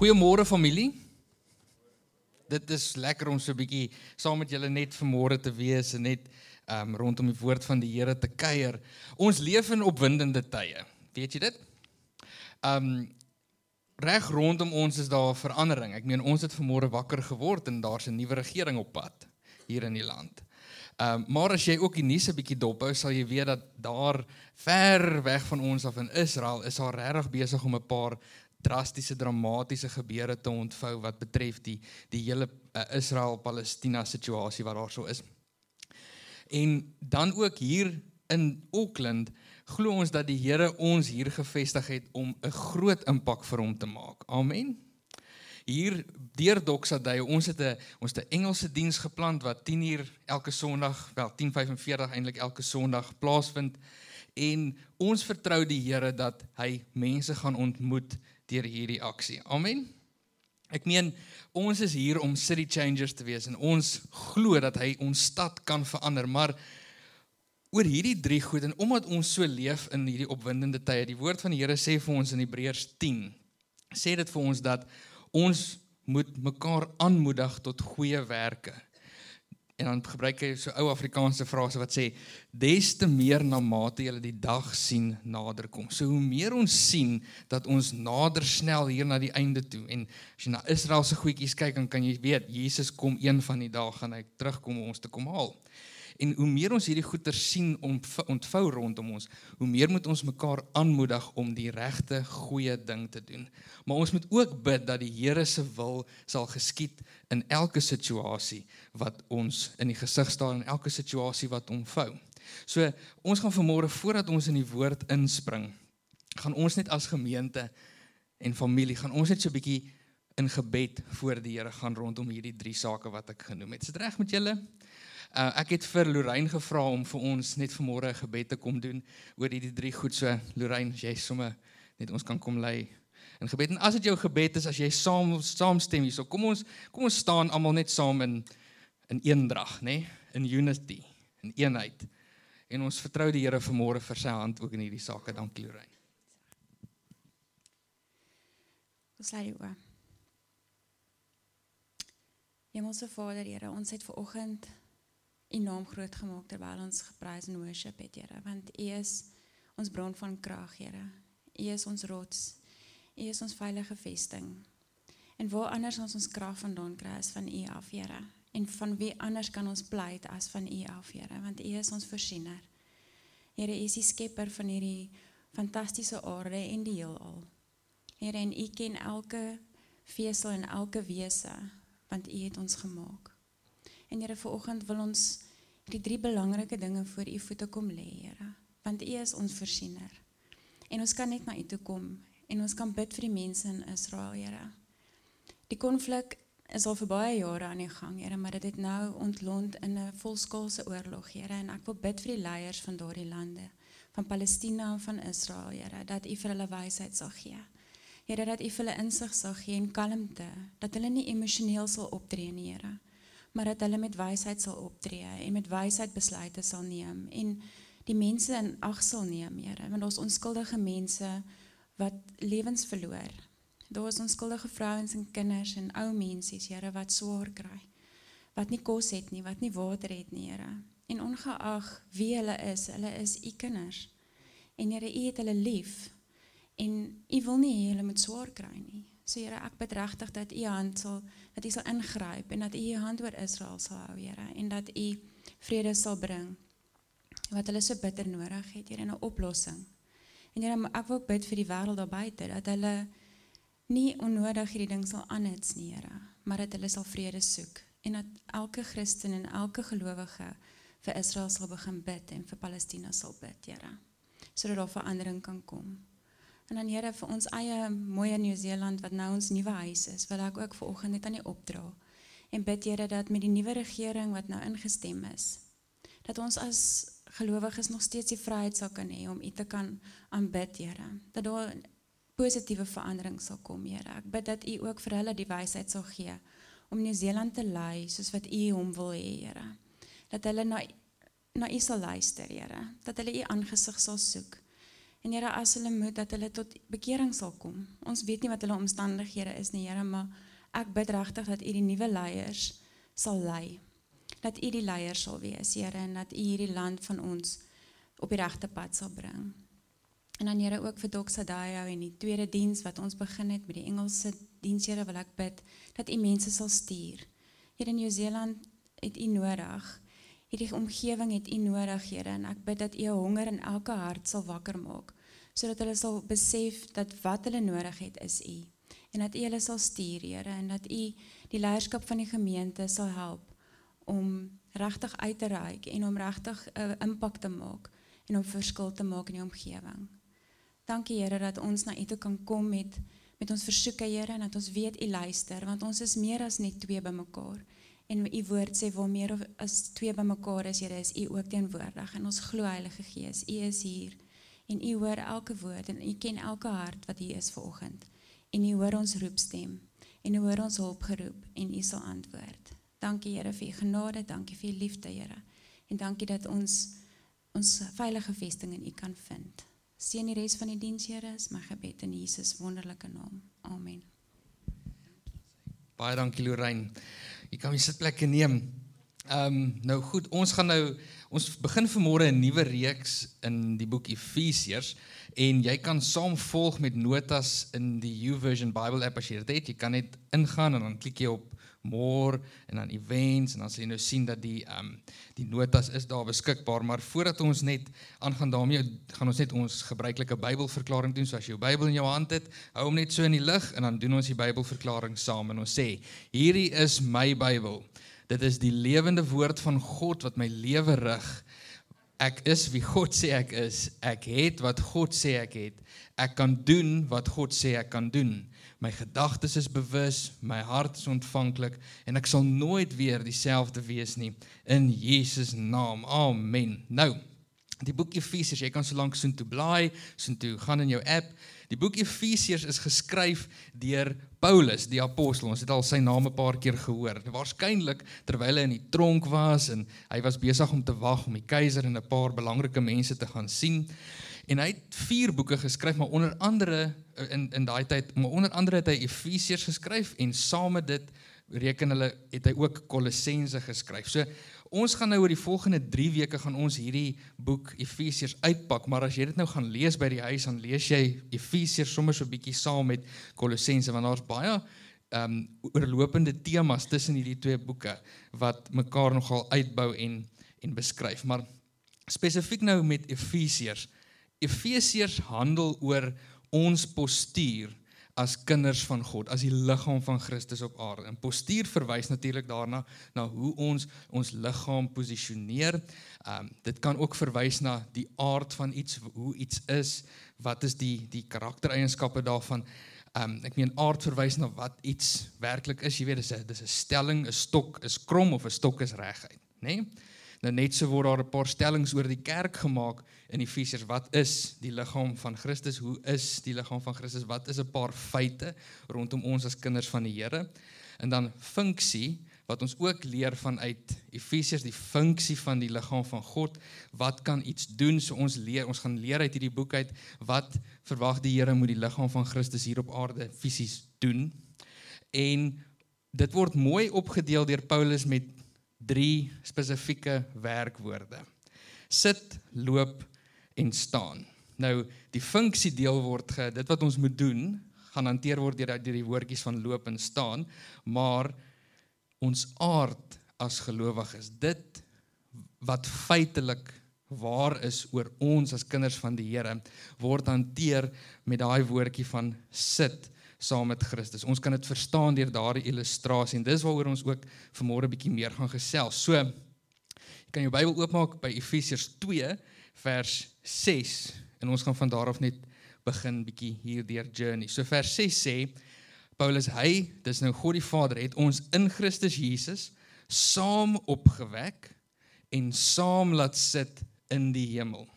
Goeiemôre familie. Dit is lekker om so 'n bietjie saam met julle net vanmôre te wees en net um rondom die woord van die Here te kuier. Ons leef in opwindende tye. Weet jy dit? Um reg rondom ons is daar verandering. Ek meen ons het vanmôre wakker geword en daar's 'n nuwe regering op pad hier in die land. Um maar as jy ook die nuus 'n bietjie dophou, sal jy weet dat daar ver weg van ons af in Israel is daar regtig besig om 'n paar drastiese dramatiese gebeure te ontvou wat betref die die hele uh, Israel-Palestina situasie wat daar so is. En dan ook hier in Auckland glo ons dat die Here ons hier gevestig het om 'n groot impak vir hom te maak. Amen. Hier deur Doxaday, ons het 'n ons 'n Engelse diens geplant wat 10uur elke Sondag, wel 10:45 eintlik elke Sondag plaasvind en ons vertrou die Here dat hy mense gaan ontmoet deur hierdie aksie. Amen. Ek meen ons is hier om city changers te wees en ons glo dat hy ons stad kan verander, maar oor hierdie drie goed en omdat ons so leef in hierdie opwindende tye, die woord van die Here sê vir ons in Hebreërs 10, sê dit vir ons dat ons moet mekaar aanmoedig tot goeie werke en dan gebruik hy so ou Afrikaanse frase wat sê des te meer na mate jy die dag sien naderkom. So hoe meer ons sien dat ons nader snel hier na die einde toe en as jy na Israel se goedjies kyk dan kan jy weet Jesus kom een van die dae gaan hy terugkom om ons te kom haal. En hoe meer ons hierdie goeie sien ontvou rondom ons, hoe meer moet ons mekaar aanmoedig om die regte goeie ding te doen. Maar ons moet ook bid dat die Here se wil sal geskied in elke situasie wat ons in die gesig staan en elke situasie wat ontvou. So ons gaan vanmôre voordat ons in die woord inspring, gaan ons net as gemeente en familie gaan ons net so 'n bietjie in gebed voor die Here gaan rondom hierdie drie sake wat ek genoem het. Is dit reg met julle? Uh, ek het vir Lorraine gevra om vir ons net vanmôre 'n gebed te kom doen oor hierdie drie goed so Lorraine, jy somme net ons kan kom lei in gebed. En as dit jou gebed is as jy saam saamstem hierso, kom ons kom ons staan almal net saam in in eendrag, nê? Nee? In unity, in eenheid. En ons vertrou die Here vanmôre vir sy hand ook in hierdie sake. Dankie Lorraine. Ons lei oor. Hemelse Vader, Here, ons het ver oggend U naam groot gemaak terwyl ons geprys en worship het, Here, want U is ons bron van krag, Here. U is ons rots. U is ons veilige vesting. En waar anders ons ons krag vandaan kry as van U af, Here? En van wie anders kan ons pleit as van U af, Here? Want U is ons voorsiener. Here, U is die skepper van hierdie fantastiese aarde en die heelal. Here, en U ken elke vesel en elke wese want U het ons gemaak. En Here, vanoggend wil ons die drie belangrike dinge voor U voete kom lê, Here, want U is ons voorsiener. En ons kan net na U toe kom en ons kan bid vir die mense in Israel, Here. Die konflik is al vir baie jare aan die gang, Here, maar dit het nou ontlont in 'n volskaalse oorlog, Here, en ek wil bid vir die leiers van daardie lande, van Palestina en van Israel, Here, dat U vir hulle wysheid sal gee. Here, dat U vir hulle insig sal gee en kalmte, dat hulle nie emosioneel sal optree nie, Here maar dat hulle met wysheid sal optree en met wysheid besluite sal neem en die mense in ag sal neem, Here, want ons onskuldige mense wat lewens verloor. Daar is onskuldige vrouens en kinders en ou mense, Here, wat swaar kry. Wat nie kos het nie, wat nie water het nie, Here. En ongeag wie hulle is, hulle is u kinders. En Here, u het hulle lief. En u wil nie hulle moet swaar kry nie. So Here, ek bid regtig dat U hand sal dat U sal ingryp en dat U U hand oor Israel sal hou, Here, en dat U vrede sal bring wat hulle so bitter nodig het, Here, 'n oplossing. En Here, ek wil bid vir die wêreld daar dat hulle nie onnodig hierdie ding sal aanhits nie, Here, maar dat hulle sal vrede soek en dat elke Christen en elke gelowige vir Israel sal begin bid en vir Palestina sal bid, Here, sodat daar verandering kan kom. En dan Here vir ons eie mooi Nieu-Seeland wat nou ons nuwe huis is, wil ek ook vanoggend net aan U opdra. En bid Here dat met die nuwe regering wat nou ingestem is, dat ons as gelowiges nog steeds die vryheid sal kan hê om U te kan aanbid, Here. Dat daar positiewe verandering sal kom, Here. Ek bid dat U ook vir hulle die wysheid sal gee om Nieu-Seeland te lei soos wat U hom wil hê, Here. Dat hulle na na U sal luister, Here. Dat hulle U aangesig sal soek En Here, as hulle moet dat hulle tot bekering sal kom. Ons weet nie wat hulle omstandighede is nie, Here, maar ek bid regtig dat U die nuwe leiers sal lei. Dat U die leier sal wees, Here, en dat U hierdie land van ons op die regte pad sal bring. En dan Here ook vir Dr. Sadayo en die tweede diens wat ons begin het met die Engelse diens, Here, wil ek bid dat U mense sal stuur. Here in Nieu-Seeland het U nodig. Hierdie omgewing het U nodig, Here, en ek bid dat U 'n honger in elke hart sal wakker maak, sodat hulle sal besef dat wat hulle nodig het is U. En dat U hulle sal stuur, Here, en dat U die leierskap van die gemeente sal help om regtig uit te reik en om regtig 'n uh, impak te maak en om verskil te maak in die omgewing. Dankie Here dat ons na U toe kan kom met met ons versoeke Here en dat ons weet U luister want ons is meer as net twee bymekaar. En U woord sê waar meer as twee bymekaar is, Here, is U ook teenwoordig en ons glo Heilige Gees, U is hier en U hoor elke woord en U ken elke hart wat hier is vanoggend. En U hoor ons roepstem en U hoor ons hulpgeroep en U sal antwoord. Dankie Here vir U genade, dankie vir U liefde, Here. En dankie dat ons ons veilige vesting in U kan vind. Seën die res van die diens, Here, is my gebed in Jesus wonderlike naam. Amen. Baie dankie Lorraine. Jy kan my sitplek neem. Ehm um, nou goed, ons gaan nou ons begin vanmôre 'n nuwe reeks in die boek Efesiërs en jy kan saam volg met notas in die YouVersion Bible app as jy dit het. Jy kan net ingaan en dan klik jy op more en dan events en dan sal jy nou sien dat die ehm um, die notas is daar beskikbaar. Maar voordat ons net aangaan daarmee gaan ons net ons gebruikelike Bybelverklaring doen. So as jy jou Bybel in jou hand het hou hom net so in die lig en dan doen ons die Bybelverklaring saam en ons sê hierdie is my Bybel. Dit is die lewende woord van God wat my lewe rig ek is wie God sê ek is ek het wat God sê ek het ek kan doen wat God sê ek kan doen my gedagtes is bewus, my hart is ontvanklik en ek sal nooit weer dieselfde wees nie in Jesus naam. Amen. Nou, die boek Efesiërs, jy kan so lank soontoe blaai, soontoe gaan in jou app. Die boek Efesiërs is geskryf deur Paulus, die apostel. Ons het al sy naam 'n paar keer gehoor. Waarskynlik terwyl hy in die tronk was en hy was besig om te wag om die keiser en 'n paar belangrike mense te gaan sien. En hy het vier boeke geskryf, maar onder andere in in daai tyd, maar onder andere het hy Efesiërs geskryf en saam met dit reken hulle het hy ook Kolossense geskryf. So ons gaan nou oor die volgende 3 weke gaan ons hierdie boek Efesiërs uitpak, maar as jy dit nou gaan lees by die huis, dan lees jy Efesiërs sommer so 'n bietjie saam met Kolossense want daar's baie ehm um, oorlopende temas tussen hierdie twee boeke wat mekaar nogal uitbou en en beskryf. Maar spesifiek nou met Efesiërs Efesiërs handel oor ons postuur as kinders van God, as die liggaam van Christus op aarde. En postuur verwys natuurlik daarna na hoe ons ons liggaam posisioneer. Ehm um, dit kan ook verwys na die aard van iets, hoe iets is, wat is die die karaktereienskappe daarvan. Ehm um, ek meen aard verwys na wat iets werklik is. Jy weet dis 'n dis 'n stelling, 'n stok is krom of 'n stok is reguit, nê? Nee? Nou net so word daar 'n paar stellings oor die kerk gemaak in Efesiërs. Wat is die liggaam van Christus? Hoe is die liggaam van Christus? Wat is 'n paar feite rondom ons as kinders van die Here? En dan funksie wat ons ook leer vanuit Efesiërs, die funksie van die liggaam van God. Wat kan iets doen? So ons leer, ons gaan leer uit hierdie boek uit wat verwag die Here moet die liggaam van Christus hier op aarde fisies doen. En dit word mooi opgedeel deur Paulus met drie spesifieke werkwoorde. Sit, loop en staan. Nou die funksie deel word ge dit wat ons moet doen gaan hanteer word deur deur die woordjies van loop en staan, maar ons aard as gelowiges, dit wat feitelik waar is oor ons as kinders van die Here word hanteer met daai woordjie van sit saam met Christus. Ons kan dit verstaan deur daardie illustrasie en dis waaroor ons ook vanmôre 'n bietjie meer gaan gesels. So jy kan jou Bybel oopmaak by Efesiërs 2 vers 6 en ons gaan van daar af net begin bietjie hier deur journey. So vers 6 sê Paulus hy, dis nou God die Vader het ons in Christus Jesus saam opgewek en saam laat sit in die hemel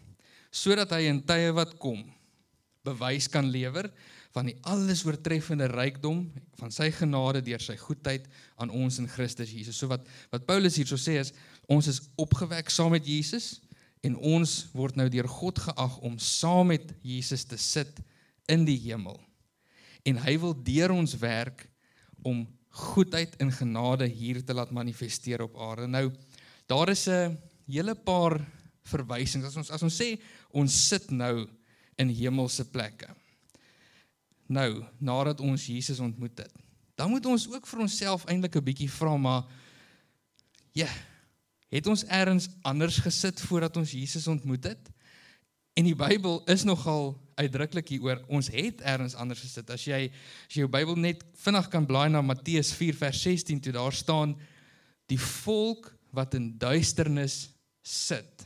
sodat hy in tye wat kom bewys kan lewer van die alles oortreffende rykdom van sy genade deur sy goedheid aan ons in Christus Jesus. So wat wat Paulus hierso sê is ons is opgewek saam met Jesus en ons word nou deur God geag om saam met Jesus te sit in die hemel. En hy wil deur ons werk om goedheid en genade hier te laat manifesteer op aarde. Nou daar is 'n hele paar verwysings. As ons as ons sê ons sit nou in hemelse plekke. Nou, nadat ons Jesus ontmoet het, dan moet ons ook vir onsself eintlik 'n bietjie vra maar ja, het ons eers anders gesit voordat ons Jesus ontmoet het? En die Bybel is nogal uitdruklik hieroor. Ons het eers anders gesit. As jy as jy jou Bybel net vinnig kan blaai na Matteus 4 vers 16 toe daar staan die volk wat in duisternis sit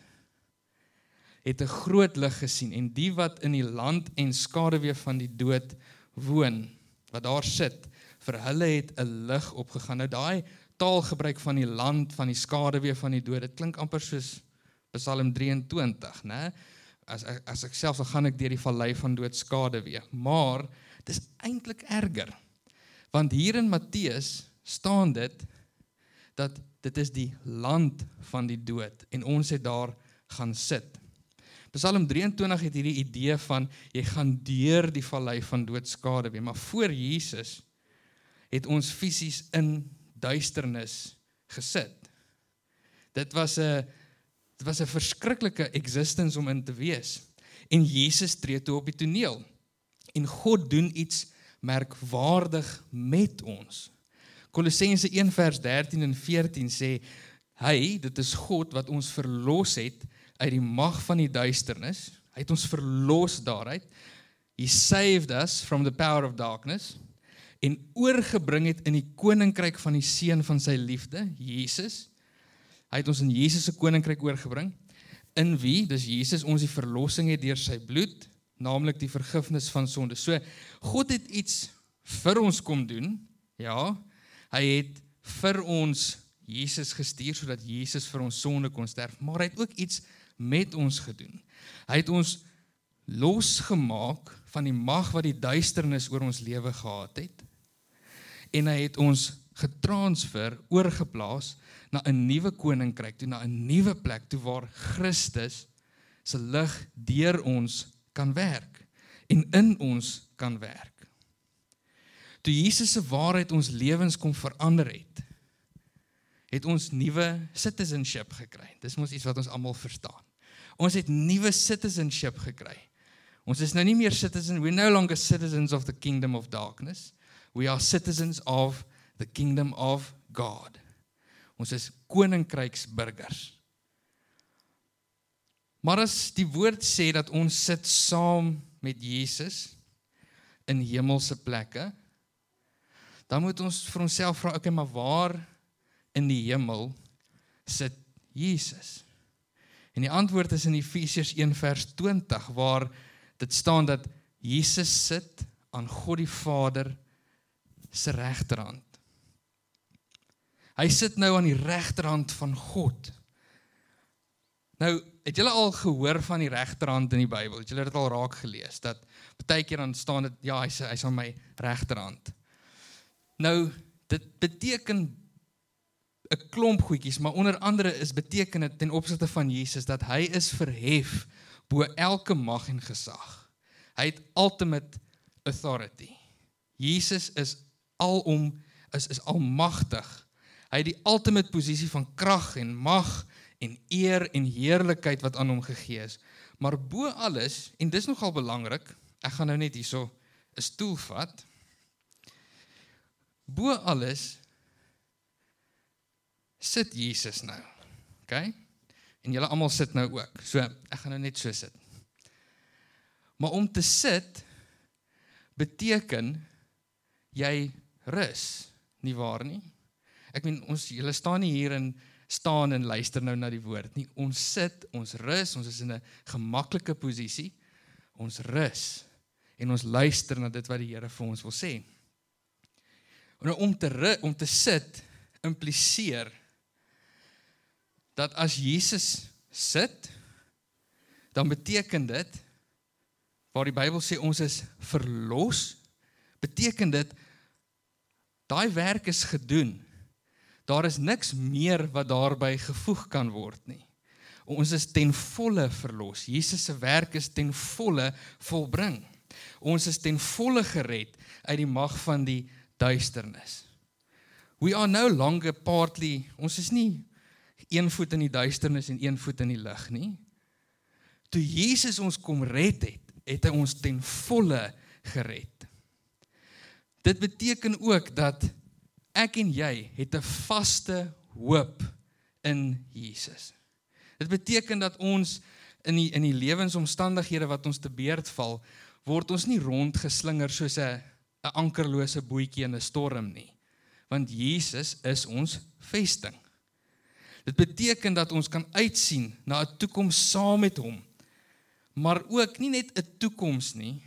het 'n groot lig gesien en die wat in die land en skaduwee van die dood woon wat daar sit vir hulle het 'n lig opgegaan. Nou daai taalgebruik van die land van die skaduwee van die dood, dit klink amper soos Psalm 23, né? As as ek self gaan ek deur die vallei van dood skaduwee, maar dis eintlik erger. Want hier in Matteus staan dit dat dit is die land van die dood en ons het daar gaan sit. Psalm 23 het hierdie idee van jy gaan deur die vallei van doodskade weer, maar voor Jesus het ons fisies in duisternis gesit. Dit was 'n dit was 'n verskriklike existence om in te wees. En Jesus tree toe op die toneel. En God doen iets merkwaardig met ons. Kolossense 1 vers 13 en 14 sê hy, dit is God wat ons verlos het uit die mag van die duisternis. Hy het ons verlos daaruit. He saved us from the power of darkness en oorgebring het in die koninkryk van die seun van sy liefde, Jesus. Hy het ons in Jesus se koninkryk oorgebring in wie, dis Jesus, ons die verlossing het deur sy bloed, naamlik die vergifnis van sonde. So God het iets vir ons kom doen. Ja, hy het vir ons Jesus gestuur sodat Jesus vir ons sonde kon sterf, maar hy het ook iets met ons gedoen. Hy het ons losgemaak van die mag wat die duisternis oor ons lewe gehad het. En hy het ons getransfer, oorgeplaas na 'n nuwe koninkryk, toe na 'n nuwe plek toe waar Christus se lig deur ons kan werk en in ons kan werk. Toe Jesus se waarheid ons lewens kom verander het, het ons nuwe citizenship gekry. Dis mos iets wat ons almal verstaan. Ons het nuwe citizenship gekry. Ons is nou nie meer citizens, we no longer citizens of the kingdom of darkness. We are citizens of the kingdom of God. Ons is koninkryksburgers. Maar as die woord sê dat ons sit saam met Jesus in hemelse plekke, dan moet ons vir onsself vra, okay, maar waar in die hemel sit Jesus? En die antwoord is in Efesiërs 1 vers 20 waar dit staan dat Jesus sit aan God die Vader se regterhand. Hy sit nou aan die regterhand van God. Nou, het julle al gehoor van die regterhand in die Bybel? Het julle dit al raak gelees dat baie keer dan staan dit ja, hy's hy's aan my regterhand. Nou, dit beteken 'n klomp goedjies, maar onder andere is beteken dit ten opsigte van Jesus dat hy is verhef bo elke mag en gesag. Hy het ultimate authority. Jesus is alom is is almagtig. Hy het die ultimate posisie van krag en mag en eer en heerlikheid wat aan hom gegee is. Maar bo alles en dis nogal belangrik, ek gaan nou net hierso 'n stoel vat. Bo alles sit Jesus nou. OK? En julle almal sit nou ook. So ek gaan nou net so sit. Maar om te sit beteken jy rus, nie waar nie? Ek meen ons julle staan nie hier en staan en luister nou na die woord nie. Ons sit, ons rus, ons is in 'n gemaklike posisie. Ons rus en ons luister na dit wat die Here vir ons wil sê. En om te ru, om te sit impliseer dat as Jesus sit, dan beteken dit waar die Bybel sê ons is verlos, beteken dit daai werk is gedoen. Daar is niks meer wat daarbey gevoeg kan word nie. Ons is ten volle verlos. Jesus se werk is ten volle volbring. Ons is ten volle gered uit die mag van die duisternis. We are no longer partly, ons is nie een voet in die duisternis en een voet in die lig nie. Toe Jesus ons kom red het, het hy ons ten volle gered. Dit beteken ook dat ek en jy het 'n vaste hoop in Jesus. Dit beteken dat ons in die in die lewensomstandighede wat ons te beurt val, word ons nie rondgeslinger soos 'n 'n ankerlose bootjie in 'n storm nie. Want Jesus is ons vesting. Dit beteken dat ons kan uitsien na 'n toekoms saam met hom. Maar ook nie net 'n toekoms nie,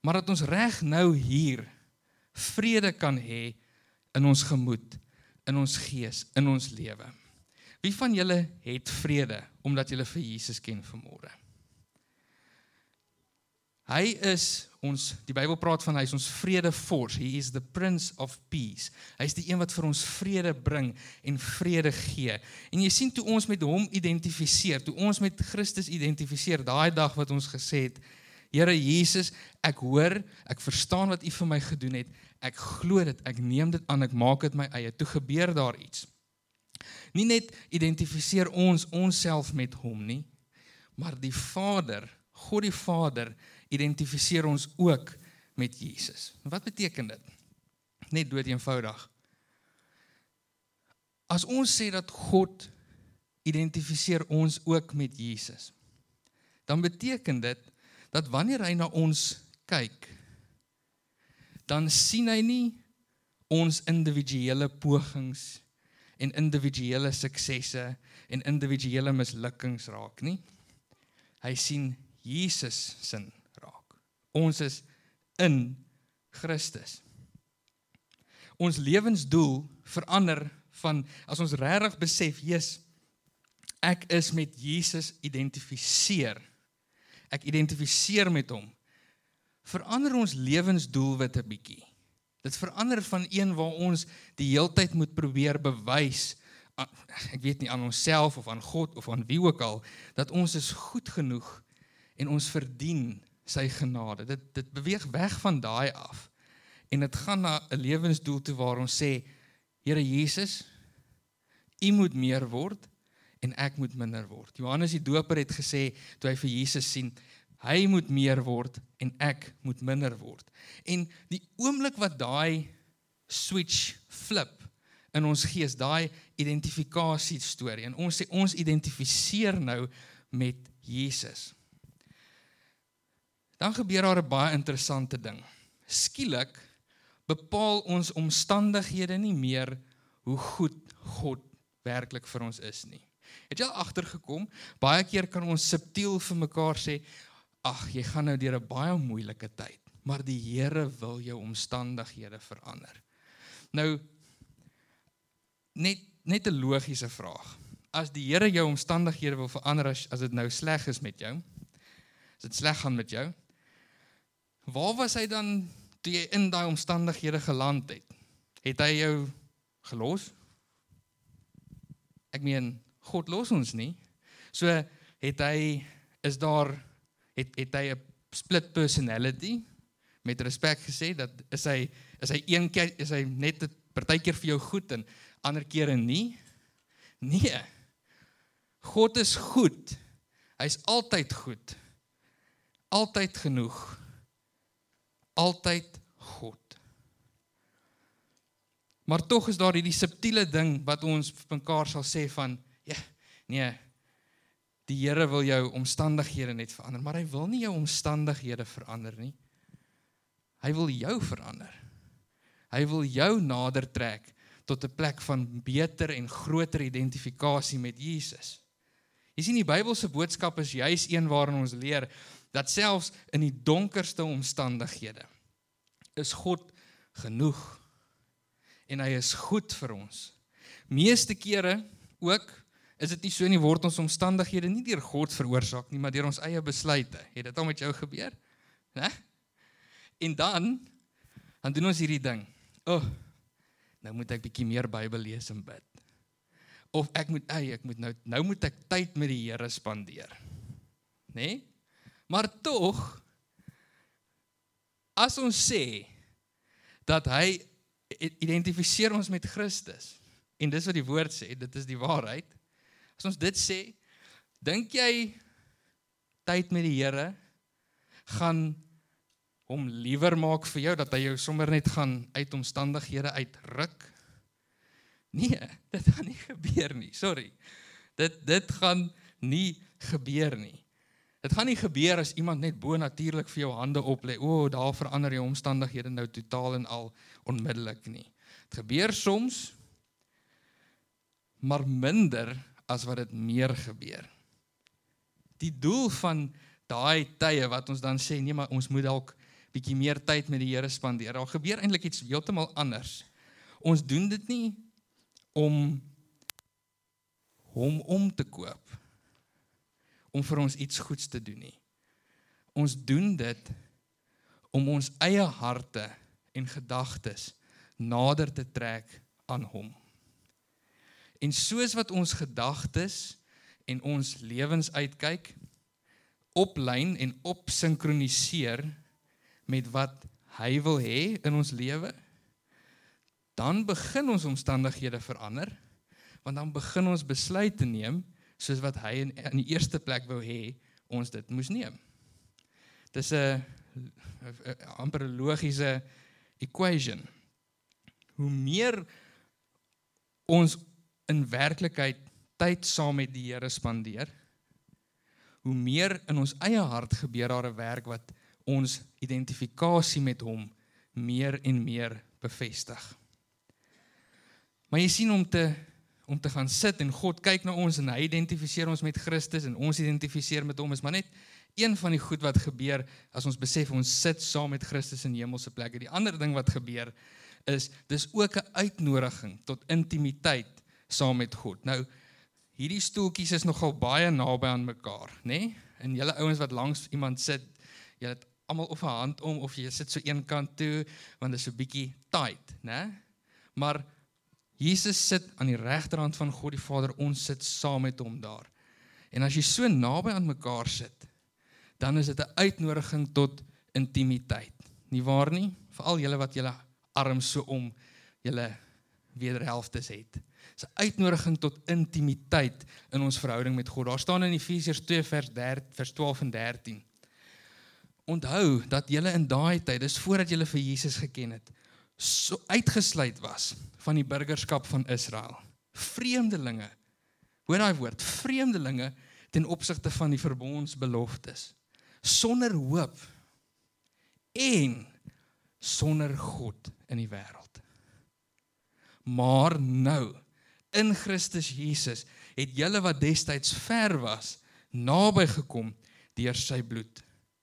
maar dat ons reg nou hier vrede kan hê in ons gemoed, in ons gees, in ons lewe. Wie van julle het vrede omdat julle vir Jesus ken vanmôre? Hy is ons die Bybel praat van hy is ons vredevors. He is the prince of peace. Hy is die een wat vir ons vrede bring en vrede gee. En jy sien toe ons met hom identifiseer, toe ons met Christus identifiseer, daai dag wat ons gesê het, Here Jesus, ek hoor, ek verstaan wat U vir my gedoen het. Ek glo dit, ek neem dit aan, ek maak dit my eie. Toe gebeur daar iets. Nie net identifiseer ons onsself met hom nie, maar die Vader, God die Vader identifiseer ons ook met Jesus. Wat beteken dit? Net dood eenvoudig. As ons sê dat God identifiseer ons ook met Jesus, dan beteken dit dat wanneer hy na ons kyk, dan sien hy nie ons individuele pogings en individuele suksesse en individuele mislukkings raak nie. Hy sien Jesus se Ons is in Christus. Ons lewensdoel verander van as ons regtig besef, Jesus, ek is met Jesus identifiseer. Ek identifiseer met hom. Verander ons lewensdoelwit 'n bietjie. Dit verander van een waar ons die heeltyd moet probeer bewys ek weet nie aan onsself of aan God of aan wie ook al dat ons is goed genoeg en ons verdien sy genade. Dit dit beweeg weg van daai af. En dit gaan na 'n lewensdoel toe waar ons sê Here Jesus, U moet meer word en ek moet minder word. Johannes die Doper het gesê toe hy vir Jesus sien, hy moet meer word en ek moet minder word. En die oomblik wat daai switch flip in ons gees, daai identifikasie storie en ons sê ons identifiseer nou met Jesus dan gebeur daar 'n baie interessante ding. Skielik bepaal ons omstandighede nie meer hoe goed God werklik vir ons is nie. Het jy al agtergekom? Baie keer kan ons subtiel vir mekaar sê, "Ag, jy gaan nou deur 'n baie moeilike tyd, maar die Here wil jou omstandighede verander." Nou net net 'n logiese vraag. As die Here jou omstandighede wil verander as as dit nou sleg is met jou, as dit sleg gaan met jou, Waar was hy dan toe jy in daai omstandighede geland het? Het hy jou gelos? Ek meen, God los ons nie. So het hy is daar het het hy 'n split personality met respek gesê dat is hy is hy een keer is hy net 'n partykeer vir jou goed en ander kere nie? Nee. God is goed. Hy's altyd goed. Altyd genoeg altyd God. Maar tog is daar hierdie subtiele ding wat ons mekaar sal sê van ja, nee. Die Here wil jou omstandighede net verander, maar hy wil nie jou omstandighede verander nie. Hy wil jou verander. Hy wil jou nader trek tot 'n plek van beter en groter identifikasie met Jesus. Jy sien die Bybelse boodskap is juis een waarin ons leer dat selfs in die donkerste omstandighede is God genoeg en hy is goed vir ons. Meeste kere ook is dit nie so nie word ons omstandighede nie deur God veroorsaak nie, maar deur ons eie besluite. Het dit al met jou gebeur? Né? En dan dan doen ons hierdie ding. O, oh, nou moet ek bietjie meer Bybel lees en bid. of ek moet ey, ek moet nou nou moet ek tyd met die Here spandeer. Né? Nee? Maar tog as ons sê dat hy identifiseer ons met Christus en dis wat die woord sê, dit is die waarheid. As ons dit sê, dink jy tyd met die Here gaan hom liewer maak vir jou dat hy jou sommer net gaan uit omstandighede uitruk? Nee, dit gaan nie gebeur nie. Sorry. Dit dit gaan nie gebeur nie. Dit gaan nie gebeur as iemand net bo natuurlik vir jou hande oplê. O, oh, daar verander jou omstandighede nou totaal en al onmiddellik nie. Dit gebeur soms maar minder as wat dit meer gebeur. Die doel van daai tye wat ons dan sê nee, maar ons moet dalk bietjie meer tyd met die Here spandeer. Daar gebeur eintlik iets heeltemal anders. Ons doen dit nie om hom om te koop om vir ons iets goeds te doen nie. Ons doen dit om ons eie harte en gedagtes nader te trek aan hom. En soos wat ons gedagtes en ons lewens uitkyk oplyn en opsinkroniseer met wat hy wil hê in ons lewe, dan begin ons omstandighede verander want dan begin ons besluite neem soos wat hy in, in die eerste plek wou hê ons dit moes neem. Dis 'n amper logiese equation. Hoe meer ons in werklikheid tyd saam met die Here spandeer, hoe meer in ons eie hart gebeur daar 'n werk wat ons identifikasie met hom meer en meer bevestig. Maar jy sien om te om te gaan sit en God kyk na ons en hy identifiseer ons met Christus en ons identifiseer met hom is maar net een van die goed wat gebeur as ons besef ons sit saam met Christus in hemelse plekke. Die ander ding wat gebeur is dis ook 'n uitnodiging tot intimiteit saam met God. Nou hierdie stoeltjies is nogal baie naby aan mekaar, nê? Nee? En julle ouens wat langs iemand sit, julle het almal of 'n hand om of jy sit so een kant toe want dit is so bietjie tight, né? Maar Jesus sit aan die regterhand van God die Vader, ons sit saam met hom daar. En as jy so naby aan mekaar sit, dan is dit 'n uitnodiging tot intimiteit. Nie waar nie? Veral julle wat julle arms so om julle wederhelftes het. Dis 'n uitnodiging tot intimiteit in ons verhouding met God. Daar staan in Efesiërs 2 vers 13 vers 12 en 13. Onthou dat julle in daai tyd, dis voordat julle vir Jesus geken het, so uitgesluit was van die burgerskap van Israel. Vreemdelinge. Hoor daai woord, vreemdelinge ten opsigte van die verbondsbeloftes. Sonder hoop en sonder God in die wêreld. Maar nou in Christus Jesus het julle wat destyds ver was naby gekom deur sy bloed.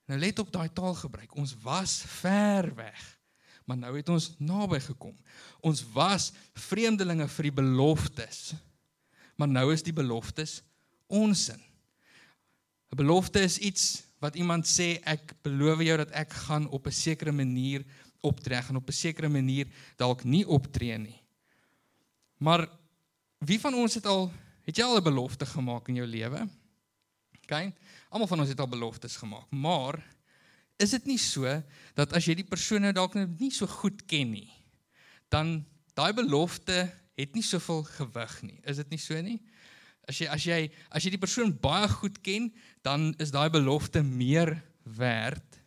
Nou let op daai taalgebruik. Ons was ver weg maar nou het ons naby gekom. Ons was vreemdelinge vir die beloftes. Maar nou is die beloftes onsin. 'n Belofte is iets wat iemand sê ek beloof jou dat ek gaan op 'n sekere manier optree en op 'n sekere manier dalk nie optree nie. Maar wie van ons het al het jy al 'n belofte gemaak in jou lewe? OK. Almal van ons het al beloftes gemaak, maar is dit nie so dat as jy die persoon nou dalk nie so goed ken nie, dan daai belofte het nie soveel gewig nie. Is dit nie so nie? As jy as jy as jy die persoon baie goed ken, dan is daai belofte meer werd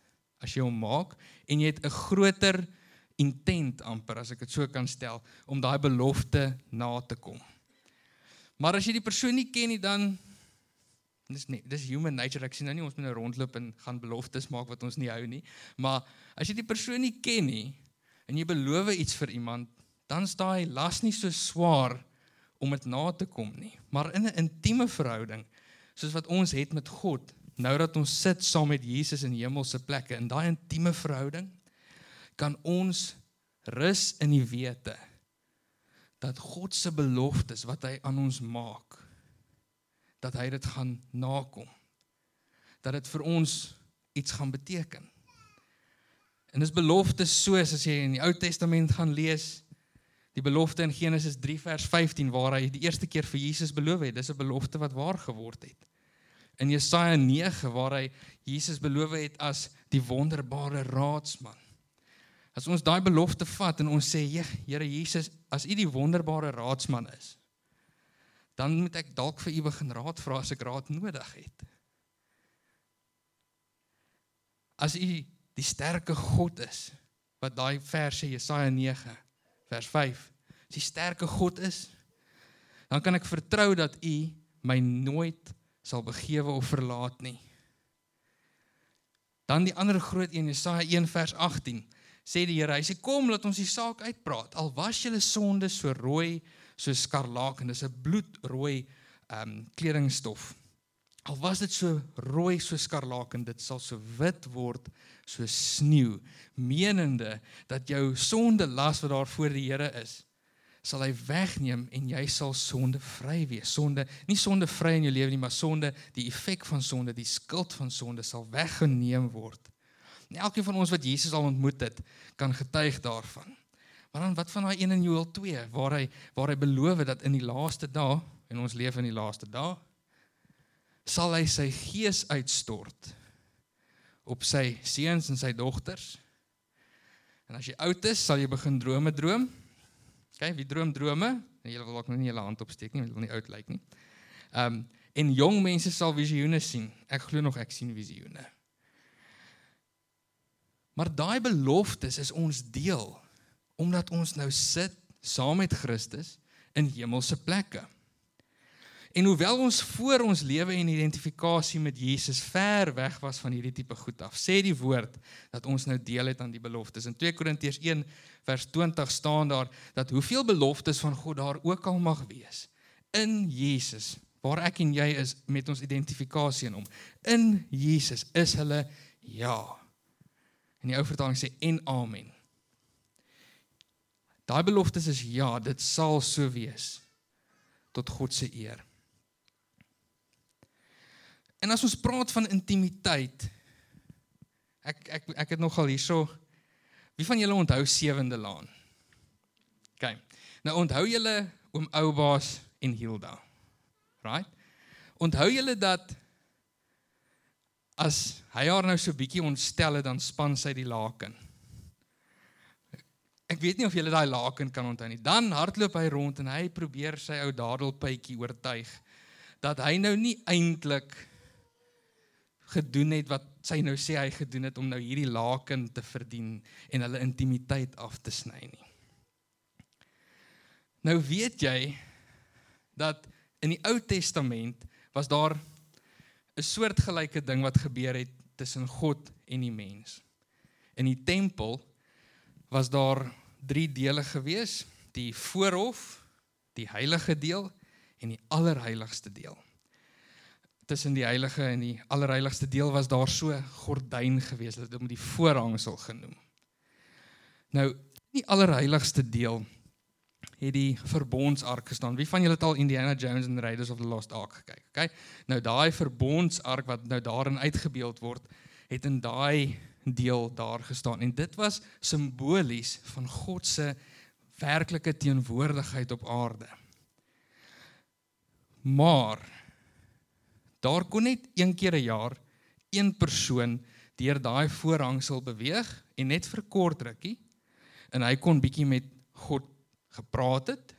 as jy hom maak en jy het 'n groter intent amper as ek dit so kan stel om daai belofte na te kom. Maar as jy die persoon nie ken nie dan dis nie dis human nature. Ek sien nou nie ons moet nou rondloop en gaan beloftes maak wat ons nie hou nie. Maar as jy die persoon nie ken nie en jy beloof iets vir iemand dan staan hy las nie so swaar om dit na te kom nie. Maar in 'n intieme verhouding soos wat ons het met God nou dat ons sit saam met Jesus in hemelse plekke in daai intieme verhouding kan ons rus in die wete dat God se beloftes wat hy aan ons maak dat hy dit gaan nakom. Dat dit vir ons iets gaan beteken. En dis beloftes soos as jy in die Ou Testament gaan lees, Die belofte in Genesis 3 vers 15 waar hy die eerste keer vir Jesus beloof het, dis 'n belofte wat waar geword het. In Jesaja 9 waar hy Jesus beloof het as die wonderbare raadsman. As ons daai belofte vat en ons sê, Here Jesus, as U die wonderbare raadsman is, dan moet ek dalk vir U begin raad vra as ek raad nodig het. As U die sterke God is, wat daai verse Jesaja 9 vers 5, as die sterke God is, dan kan ek vertrou dat U my nooit sal begewe of verlaat nie. Dan die ander groot een Jesaja 1 vers 18 sê die Here, hy sê kom laat ons die saak uitpraat. Al was julle sonde so rooi so skarlaak en dis 'n bloedrooi ehm um, kledingstof. Al was dit so rooi so skarlaak en dit sal so wit word so sneeu, menende dat jou sonde las wat daar voor die Here is, sal hy wegneem en jy sal sonde vry wees. Sonde, nie sonde vry in jou lewe nie, maar sonde, die effek van sonde, die skuld van sonde sal weggeneem word. En elkeen van ons wat Jesus al ontmoet het, kan getuig daarvan. Maar dan wat van daai 1 in Joël 2 waar hy waar hy beloof dat in die laaste dae en ons leef in die laaste dae sal hy sy gees uitstort op sy seuns en sy dogters. En as jy oud is, sal jy begin drome droom. OK, wie droom drome? En julle wil ook nou nie julle hand opsteek nie, want jy wil nie oud lyk nie. Ehm um, en jong mense sal visioene sien. Ek glo nog ek sien visioene. Maar daai beloftes is ons deel omdat ons nou sit saam met Christus in hemelse plekke. En hoewel ons voor ons lewe en identifikasie met Jesus ver weg was van hierdie tipe goed af, sê die woord dat ons nou deel het aan die beloftes. In 2 Korintiërs 1 vers 20 staan daar dat hoeveel beloftes van God daar ook al mag wees in Jesus, waar ek en jy is met ons identifikasie in hom. In Jesus is hulle ja. En die ou vertaling sê en amen. Daai beloftes is ja, dit sal so wees tot God se eer. En as ons praat van intimiteit ek ek ek het nogal hierso Wie van julle onthou Sewende Laan? OK. Nou onthou julle oom Oubaas en Hilda. Right? Onthou julle dat as hy haar nou so bietjie ontstel het dan span sy die laken. Ek weet nie of julle daai laken kan onthou nie. Dan hardloop hy rond en hy probeer sy ou dadelpytjie oortuig dat hy nou nie eintlik gedoen het wat sy nou sê hy gedoen het om nou hierdie laken te verdien en hulle intimiteit af te sny nie. Nou weet jy dat in die Ou Testament was daar 'n soortgelyke ding wat gebeur het tussen God en die mens. In die tempel was daar 3 dele gewees: die voorhof, die heilige deel en die allerheiligste deel tussen die heilige en die allerheiligste deel was daar so gordyn gewees wat om die voorhangsel genoem. Nou, die allerheiligste deel het die verbondsark gestaan. Wie van julle het al Indiana Jones and the Raiders of the Lost Ark gekyk? Okay? Nou daai verbondsark wat nou daarin uitgebeeld word, het in daai deel daar gestaan en dit was simbolies van God se werklike teenwoordigheid op aarde. Maar Daar kon net een keer 'n jaar een persoon deur daai voorhangsel beweeg en net vir kort rukkie en hy kon bietjie met God gepraat het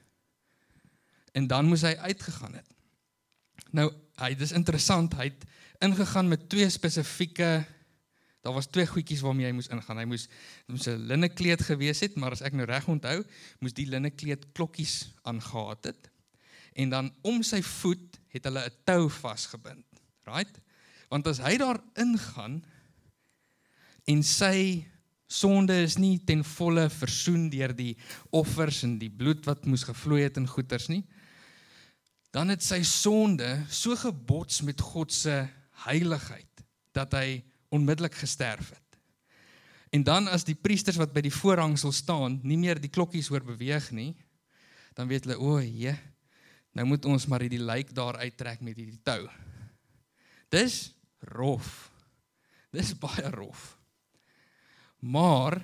en dan moes hy uitgegaan het. Nou, hy dis interessant, hy het ingegaan met twee spesifieke daar was twee goedjies waarmee hy moes ingaan. Hy moes moes 'n linnekleed gewees het, maar as ek nou reg onthou, moes die linnekleed klokkies aangehaat het en dan om sy voet het hulle 'n tou vasgebind. Right? Want as hy daar ingaan en sy sonde is nie ten volle versoen deur die offers en die bloed wat moes gevloei het in goeters nie, dan het sy sonde so gebots met God se heiligheid dat hy onmiddellik gesterf het. En dan as die priesters wat by die voorhangsel staan, nie meer die klokkies hoor beweeg nie, dan weet hulle, o, jee, Nou moet ons maar hierdie lijk daar uittrek met hierdie tou. Dis rof. Dis baie rof. Maar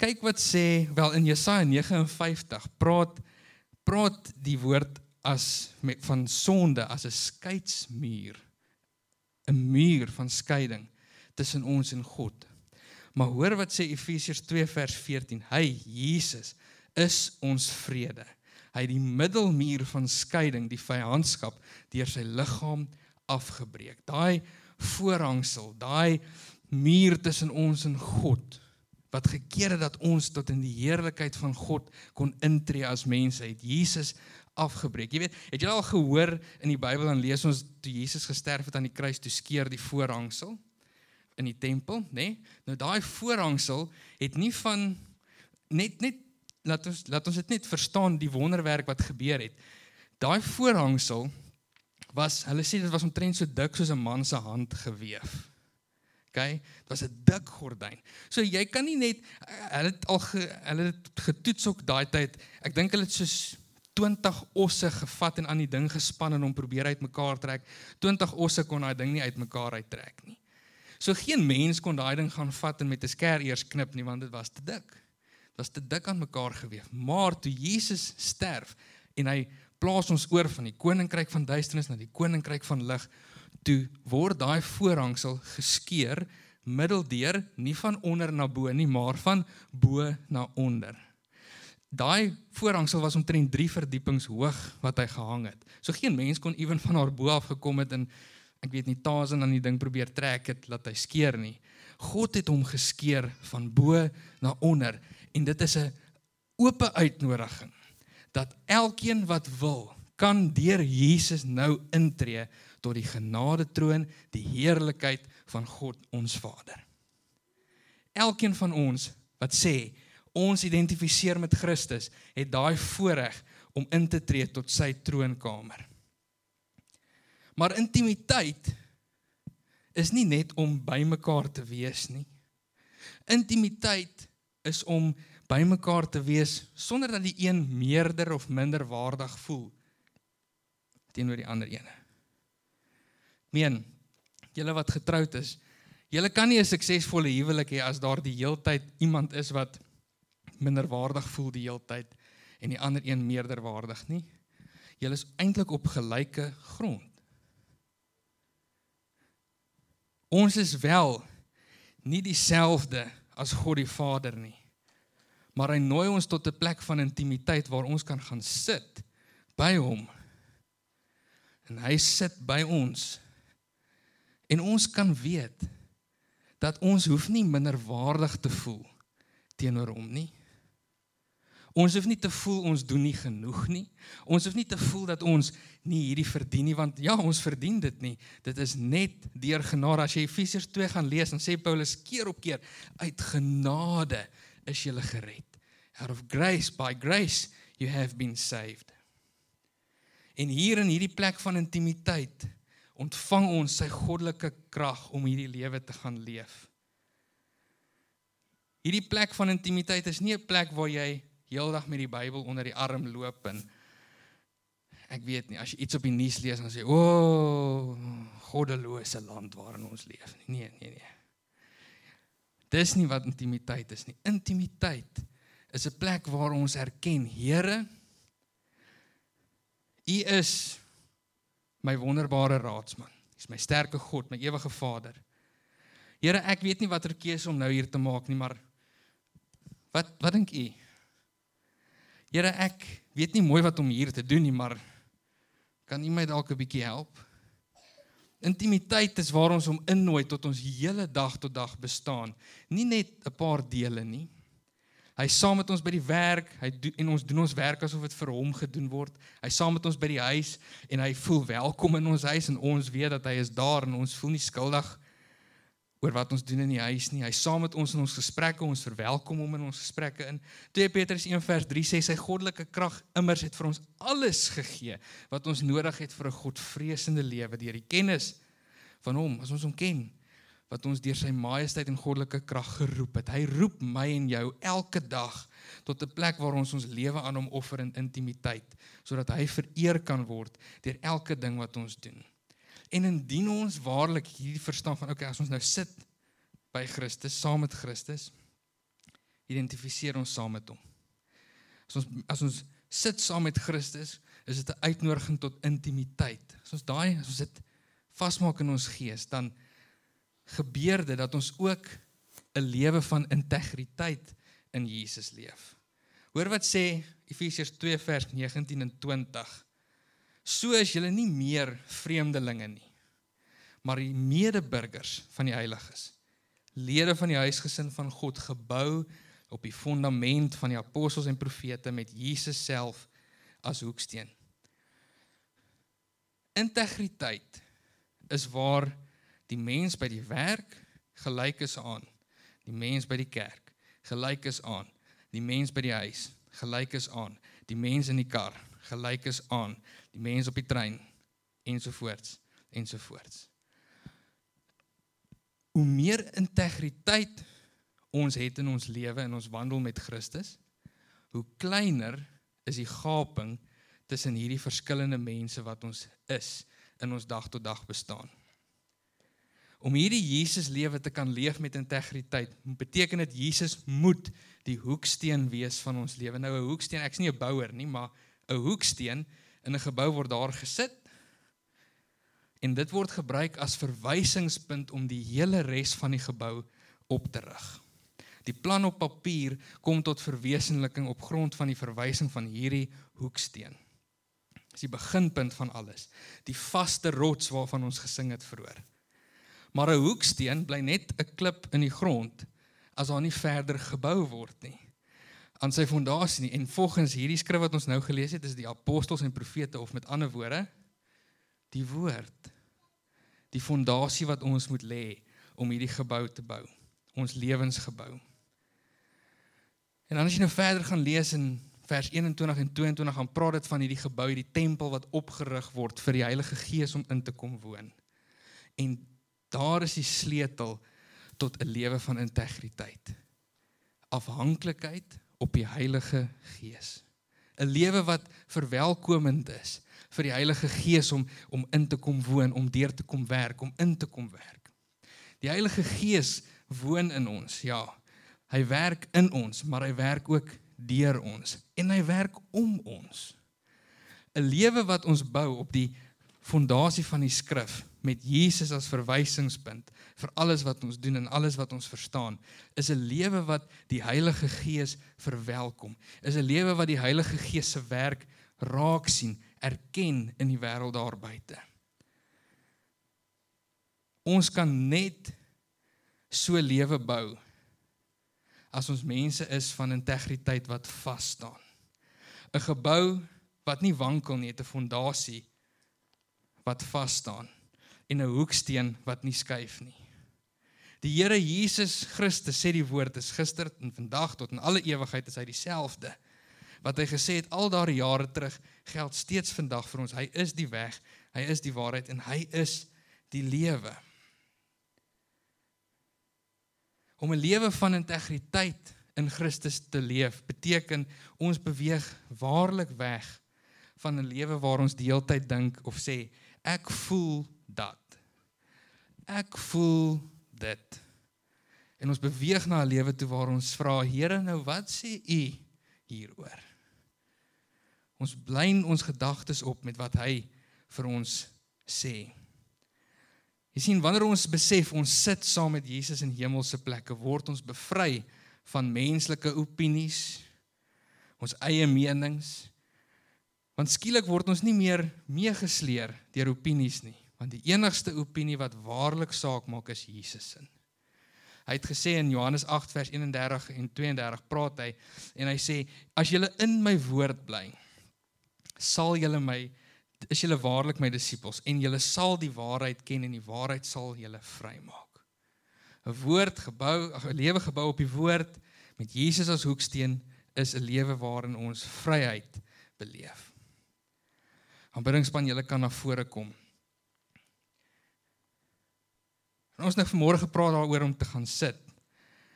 kyk wat sê wel in Jesaja 59 praat praat die woord as met van sonde as 'n skeidsmuur 'n muur van skeiding tussen ons en God. Maar hoor wat sê Efesiërs 2 vers 14. Hy Jesus is ons vrede. Hy het die middelmuur van skeiding, die vyandskap deur sy liggaam afgebreek. Daai voorhangsel, daai muur tussen ons en God wat gekeer het dat ons tot in die heerlikheid van God kon intree as mense het Jesus afgebreek. Jy weet, het jy al gehoor in die Bybel dan lees ons toe Jesus gesterf het aan die kruis toe skeer die voorhangsel in die tempel, nê? Nee? Nou daai voorhangsel het nie van net net laat ons laat ons dit net verstaan die wonderwerk wat gebeur het. Daai voorhangsel was hulle sê dit was omtrent so dik soos 'n man se hand gewewe. OK, dit was 'n dik gordyn. So jy kan nie net hulle het al ge, hulle het getoets ook daai tyd. Ek dink hulle het soos 20 osse gevat en aan die ding gespan en hom probeer uitmekaar trek. 20 osse kon daai ding nie uitmekaar uittrek nie. So geen mens kon daai ding gaan vat en met 'n skêr eers knip nie want dit was te dik. Dit was te dik aan mekaar gewewe. Maar toe Jesus sterf en hy plaas ons oor van die koninkryk van duisternis na die koninkryk van lig, toe word daai voorhangsel geskeur middeldeur nie van onder na bo nie maar van bo na onder. Daai voorhangsel was omtrent 3 verdiepings hoog wat hy gehang het. So geen mens kon ewen van haar bo af gekom het en ek weet nie Tazen aan die ding probeer trek het laat hy skeer nie. God het hom geskeur van bo na onder en dit is 'n oop uitnodiging dat elkeen wat wil kan deur Jesus nou intree tot die genade troon, die heerlikheid van God ons Vader. Elkeen van ons wat sê ons identifiseer met Christus, het daai voorreg om in te tree tot sy troonkamer. Maar intimiteit is nie net om bymekaar te wees nie. Intimiteit is om bymekaar te wees sonder dat die een meerder of minder waardig voel teenoor die ander ene meen julle wat getroud is julle kan nie 'n suksesvolle huwelik hê as daar die heeltyd iemand is wat minderwaardig voel die heeltyd en die ander een meerderwaardig nie. Julle is eintlik op gelyke grond. Ons is wel nie dieselfde as God die Vader nie maar hy nooi ons tot 'n plek van intimiteit waar ons kan gaan sit by hom. En hy sit by ons. En ons kan weet dat ons hoef nie minderwaardig te voel teenoor hom nie. Ons hoef nie te voel ons doen nie genoeg nie. Ons hoef nie te voel dat ons nie hierdie verdien nie want ja, ons verdien dit nie. Dit is net deur genade. As jy Efesiërs 2 gaan lees, dan sê Paulus keer op keer uit genade is jy gered. Out of grace by grace you have been saved. En hier in hierdie plek van intimiteit ontvang ons sy goddelike krag om hierdie lewe te gaan leef. Hierdie plek van intimiteit is nie 'n plek waar jy heeldag met die Bybel onder die arm loop en ek weet nie as jy iets op die nuus lees en sê o, oh, goddelose land waarin ons leef nie. Nee, nee, nee. Dis nie wat intimiteit is nie. Intimiteit is 'n plek waar ons erken, Here, U is my wonderbare raadsman. Hy's my sterke God, my ewige Vader. Here, ek weet nie watter keuse om nou hier te maak nie, maar wat wat dink u? Here, ek weet nie mooi wat om hier te doen nie, maar kan u my dalk 'n bietjie help? Intimiteit is waar ons hom innooi tot ons hele dag tot dag bestaan, nie net 'n paar dele nie. Hy's saam met ons by die werk, hy doen en ons doen ons werk asof dit vir hom gedoen word. Hy's saam met ons by die huis en hy voel welkom in ons huis en ons weet dat hy is daar en ons voel nie skuldig oor wat ons doen in die huis nie. Hy's saam met ons in ons gesprekke, ons verwelkom hom in ons gesprekke in. 2 Petrus 1:3 sê sy goddelike krag immers het vir ons alles gegee wat ons nodig het vir 'n godvreesende lewe deur die kennis van hom, as ons hom ken wat ons deur sy majesteit en goddelike krag geroep het. Hy roep my en jou elke dag tot 'n plek waar ons ons lewe aan hom offer in intimiteit sodat hy vereer kan word deur elke ding wat ons doen. En indien ons waarlik hierdie verstaan van okay, as ons nou sit by Christus saam met Christus, identifiseer ons saam met hom. As ons as ons sit saam met Christus, is dit 'n uitnodiging tot intimiteit. As ons daai as ons dit vasmaak in ons gees, dan gebeur dit dat ons ook 'n lewe van integriteit in Jesus leef. Hoor wat sê Efesiërs 2 vers 19 en 20. So is julle nie meer vreemdelinge nie, maar die medeburgers van die heiliges. Lede van die huisgesin van God gebou op die fondament van die apostels en profete met Jesus self as hoeksteen. Integriteit is waar die mens by die werk gelyk is aan die mens by die kerk gelyk is aan die mens by die huis gelyk is aan die mens in die kar gelyk is aan die mens op die trein ensovoorts ensovoorts hoe meer integriteit ons het in ons lewe en ons wandel met Christus, hoe kleiner is die gaping tussen hierdie verskillende mense wat ons is in ons dag tot dag bestaan. Om hierdie Jesus lewe te kan leef met integriteit, beteken dit Jesus moet die hoeksteen wees van ons lewe. Nou 'n hoeksteen, ek's nie 'n bouer nie, maar 'n hoeksteen in 'n gebou word daar gesit en dit word gebruik as verwysingspunt om die hele res van die gebou op te rig. Die plan op papier kom tot verwesenliking op grond van die verwysing van hierdie hoeksteen. Dis die beginpunt van alles. Die vaste rots waarvan ons gesing het vroeër. Maar 'n hoeksteen bly net 'n klip in die grond as daar nie verder gebou word nie aan sy fondasie nie. En volgens hierdie skrif wat ons nou gelees het, is die apostels en profete of met ander woorde die woord die fondasie wat ons moet lê om hierdie gebou te bou, ons lewensgebou. En dan as jy nou verder gaan lees in vers 21 en 22 gaan praat dit van hierdie gebou, hierdie tempel wat opgerig word vir die Heilige Gees om in te kom woon. En daar is die sleutel tot 'n lewe van integriteit. Afhanklikheid op die Heilige Gees. 'n Lewe wat verwelkomend is vir die Heilige Gees om om in te kom woon, om deur te kom werk, om in te kom werk. Die Heilige Gees woon in ons, ja. Hy werk in ons, maar hy werk ook deur ons en hy werk om ons. 'n Lewe wat ons bou op die fondasie van die skrif met Jesus as verwysingspunt vir alles wat ons doen en alles wat ons verstaan, is 'n lewe wat die Heilige Gees verwelkom. Is 'n lewe wat die Heilige Gees se werk raak sien, erken in die wêreld daar buite. Ons kan net so lewe bou as ons mense is van integriteit wat vas staan. 'n Gebou wat nie wankel nie, het 'n fondasie wat vas staan en 'n hoeksteen wat nie skuif nie. Die Here Jesus Christus sê die woord is gister en vandag tot in alle ewigheid is hy dieselfde. Wat hy gesê het al daardie jare terug geld steeds vandag vir ons. Hy is die weg, hy is die waarheid en hy is die lewe. Om 'n lewe van integriteit in Christus te leef beteken ons beweeg waarlik weg van 'n lewe waar ons die hele tyd dink of sê ek voel dat. Ek voel dit. En ons beweeg na 'n lewe toe waar ons vra Here nou wat sê u hieroor? Ons blyn ons gedagtes op met wat hy vir ons sê. Jy sien wanneer ons besef ons sit saam met Jesus in hemelse plekke, word ons bevry van menslike opinies, ons eie menings. Want skielik word ons nie meer meegesleer deur opinies nie, want die enigste opinie wat waarlik saak maak is Jesus se. Hy het gesê in Johannes 8 vers 31 en 32 praat hy en hy sê as julle in my woord bly sal julle my is julle waarlik my disippels en julle sal die waarheid ken en die waarheid sal julle vrymaak. 'n Woord gebou, 'n lewe gebou op die woord met Jesus as hoeksteen is 'n lewe waarin ons vryheid beleef. Aanbiddingspan, julle kan na vore kom. En ons het nou vanmôre gepraat daaroor om te gaan sit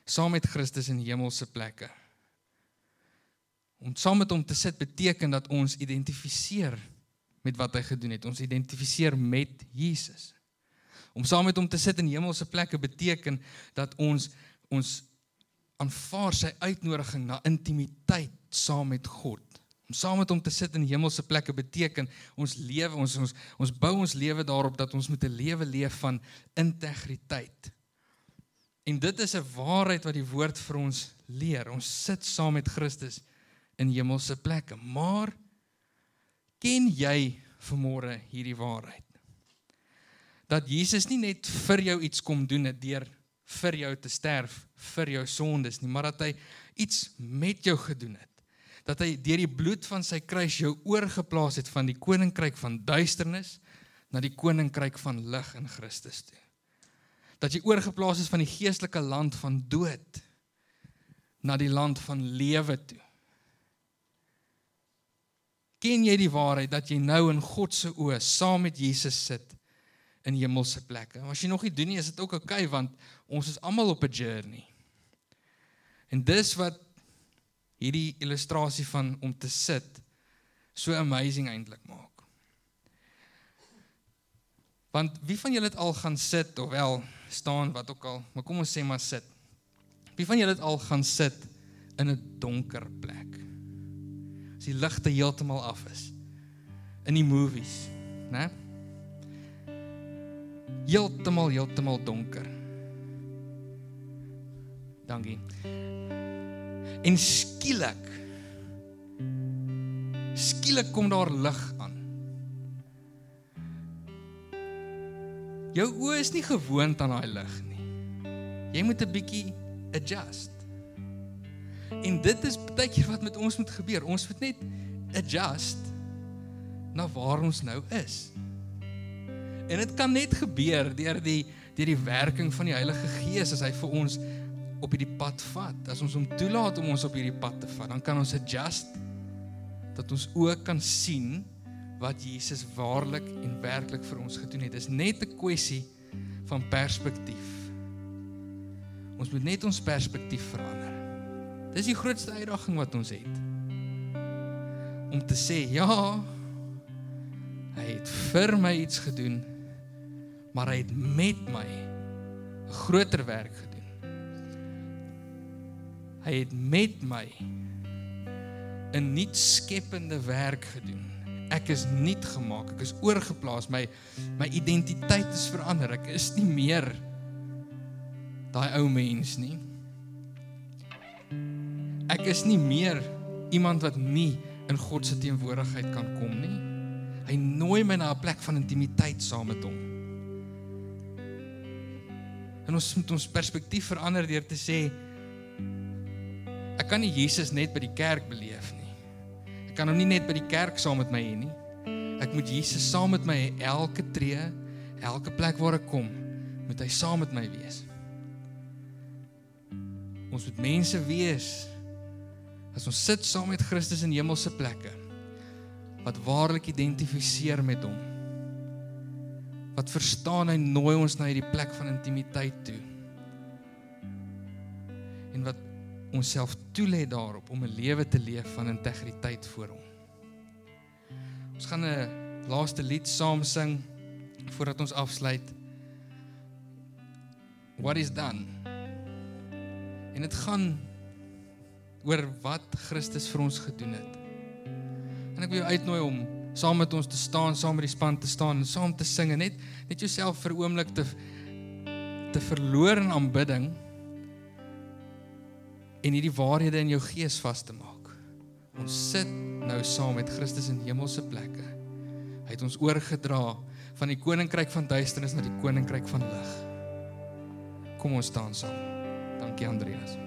saam met Christus in hemelse plekke. Om saam met hom te sit beteken dat ons identifiseer met wat hy gedoen het. Ons identifiseer met Jesus. Om saam met hom te sit in hemelse plekke beteken dat ons ons aanvaar sy uitnodiging na intimiteit saam met God. Om saam met hom te sit in hemelse plekke beteken ons lewe ons ons ons bou ons lewe daarop dat ons met 'n lewe leef van integriteit. En dit is 'n waarheid wat die woord vir ons leer. Ons sit saam met Christus in hemelse plekke. Maar ken jy vanmôre hierdie waarheid? Dat Jesus nie net vir jou iets kom doen het deur vir jou te sterf vir jou sondes nie, maar dat hy iets met jou gedoen het. Dat hy deur die bloed van sy kruis jou oorgeplaas het van die koninkryk van duisternis na die koninkryk van lig in Christus toe. Dat jy oorgeplaas is van die geestelike land van dood na die land van lewe toe. Ken jy die waarheid dat jy nou in God se oë saam met Jesus sit in hemelse plekke? As jy nog nie doen nie, is dit ook oukei okay, want ons is almal op 'n journey. En dis wat hierdie illustrasie van om te sit so amazing eintlik maak. Want wie van julle het al gaan sit of wel staan wat ook al, maar kom ons sê maar sit. Wie van julle het al gaan sit in 'n donker plek? As die ligte heeltemal af is. In die movies, né? Heeltemal heeltemal donker. Dankie. En skielik skielik kom daar lig aan. Jou oë is nie gewoond aan daai lig nie. Jy moet 'n bietjie adjust. En dit is baie keer wat met ons moet gebeur. Ons moet net adjust na waar ons nou is. En dit kan net gebeur deur die deur die werking van die Heilige Gees as hy vir ons op hierdie pad vat. As ons hom toelaat om ons op hierdie pad te vat, dan kan ons adjust dat ons ook kan sien wat Jesus waarlik en werklik vir ons gedoen het. Dit is net 'n kwessie van perspektief. Ons moet net ons perspektief verander. Dis die grootste uitdaging wat ons het. Om te sê, ja, hy het vir my iets gedoen, maar hy het met my 'n groter werk gedoen. Hy het met my 'n nuut skepende werk gedoen. Ek is nuut gemaak. Ek is oorgeplaas. My my identiteit is verander. Ek is nie meer daai ou mens nie. Ek is nie meer iemand wat nie in God se teenwoordigheid kan kom nie. Hy nooi my na 'n plek van intimiteit saam met hom. En ons moet ons perspektief verander deur te sê ek kan nie Jesus net by die kerk beleef nie. Ek kan hom nie net by die kerk saam met my hê nie. Ek moet Jesus saam met my elke tree, elke plek waar ek kom, moet hy saam met my wees. Ons moet mense wees as ons sit saam met Christus in hemelse plekke wat waarlik identifiseer met hom. Wat verstaan hy nooi ons na hierdie plek van intimiteit toe. En wat onsself toelê daarop om 'n lewe te leef van integriteit voor hom. Ons gaan 'n laaste lied saam sing voordat ons afsluit. What is done? En dit gaan oor wat Christus vir ons gedoen het. En ek wil jou uitnooi om saam met ons te staan, saam met die span te staan en saam te sing en net net jouself vir 'n oomblik te te verloor in aanbidding en hierdie waarhede in jou gees vas te maak. Ons sit nou saam met Christus in hemelse plekke. Hy het ons oorgedra van die koninkryk van duisternis na die koninkryk van lig. Kom ons staan saam. Dankie Andreas.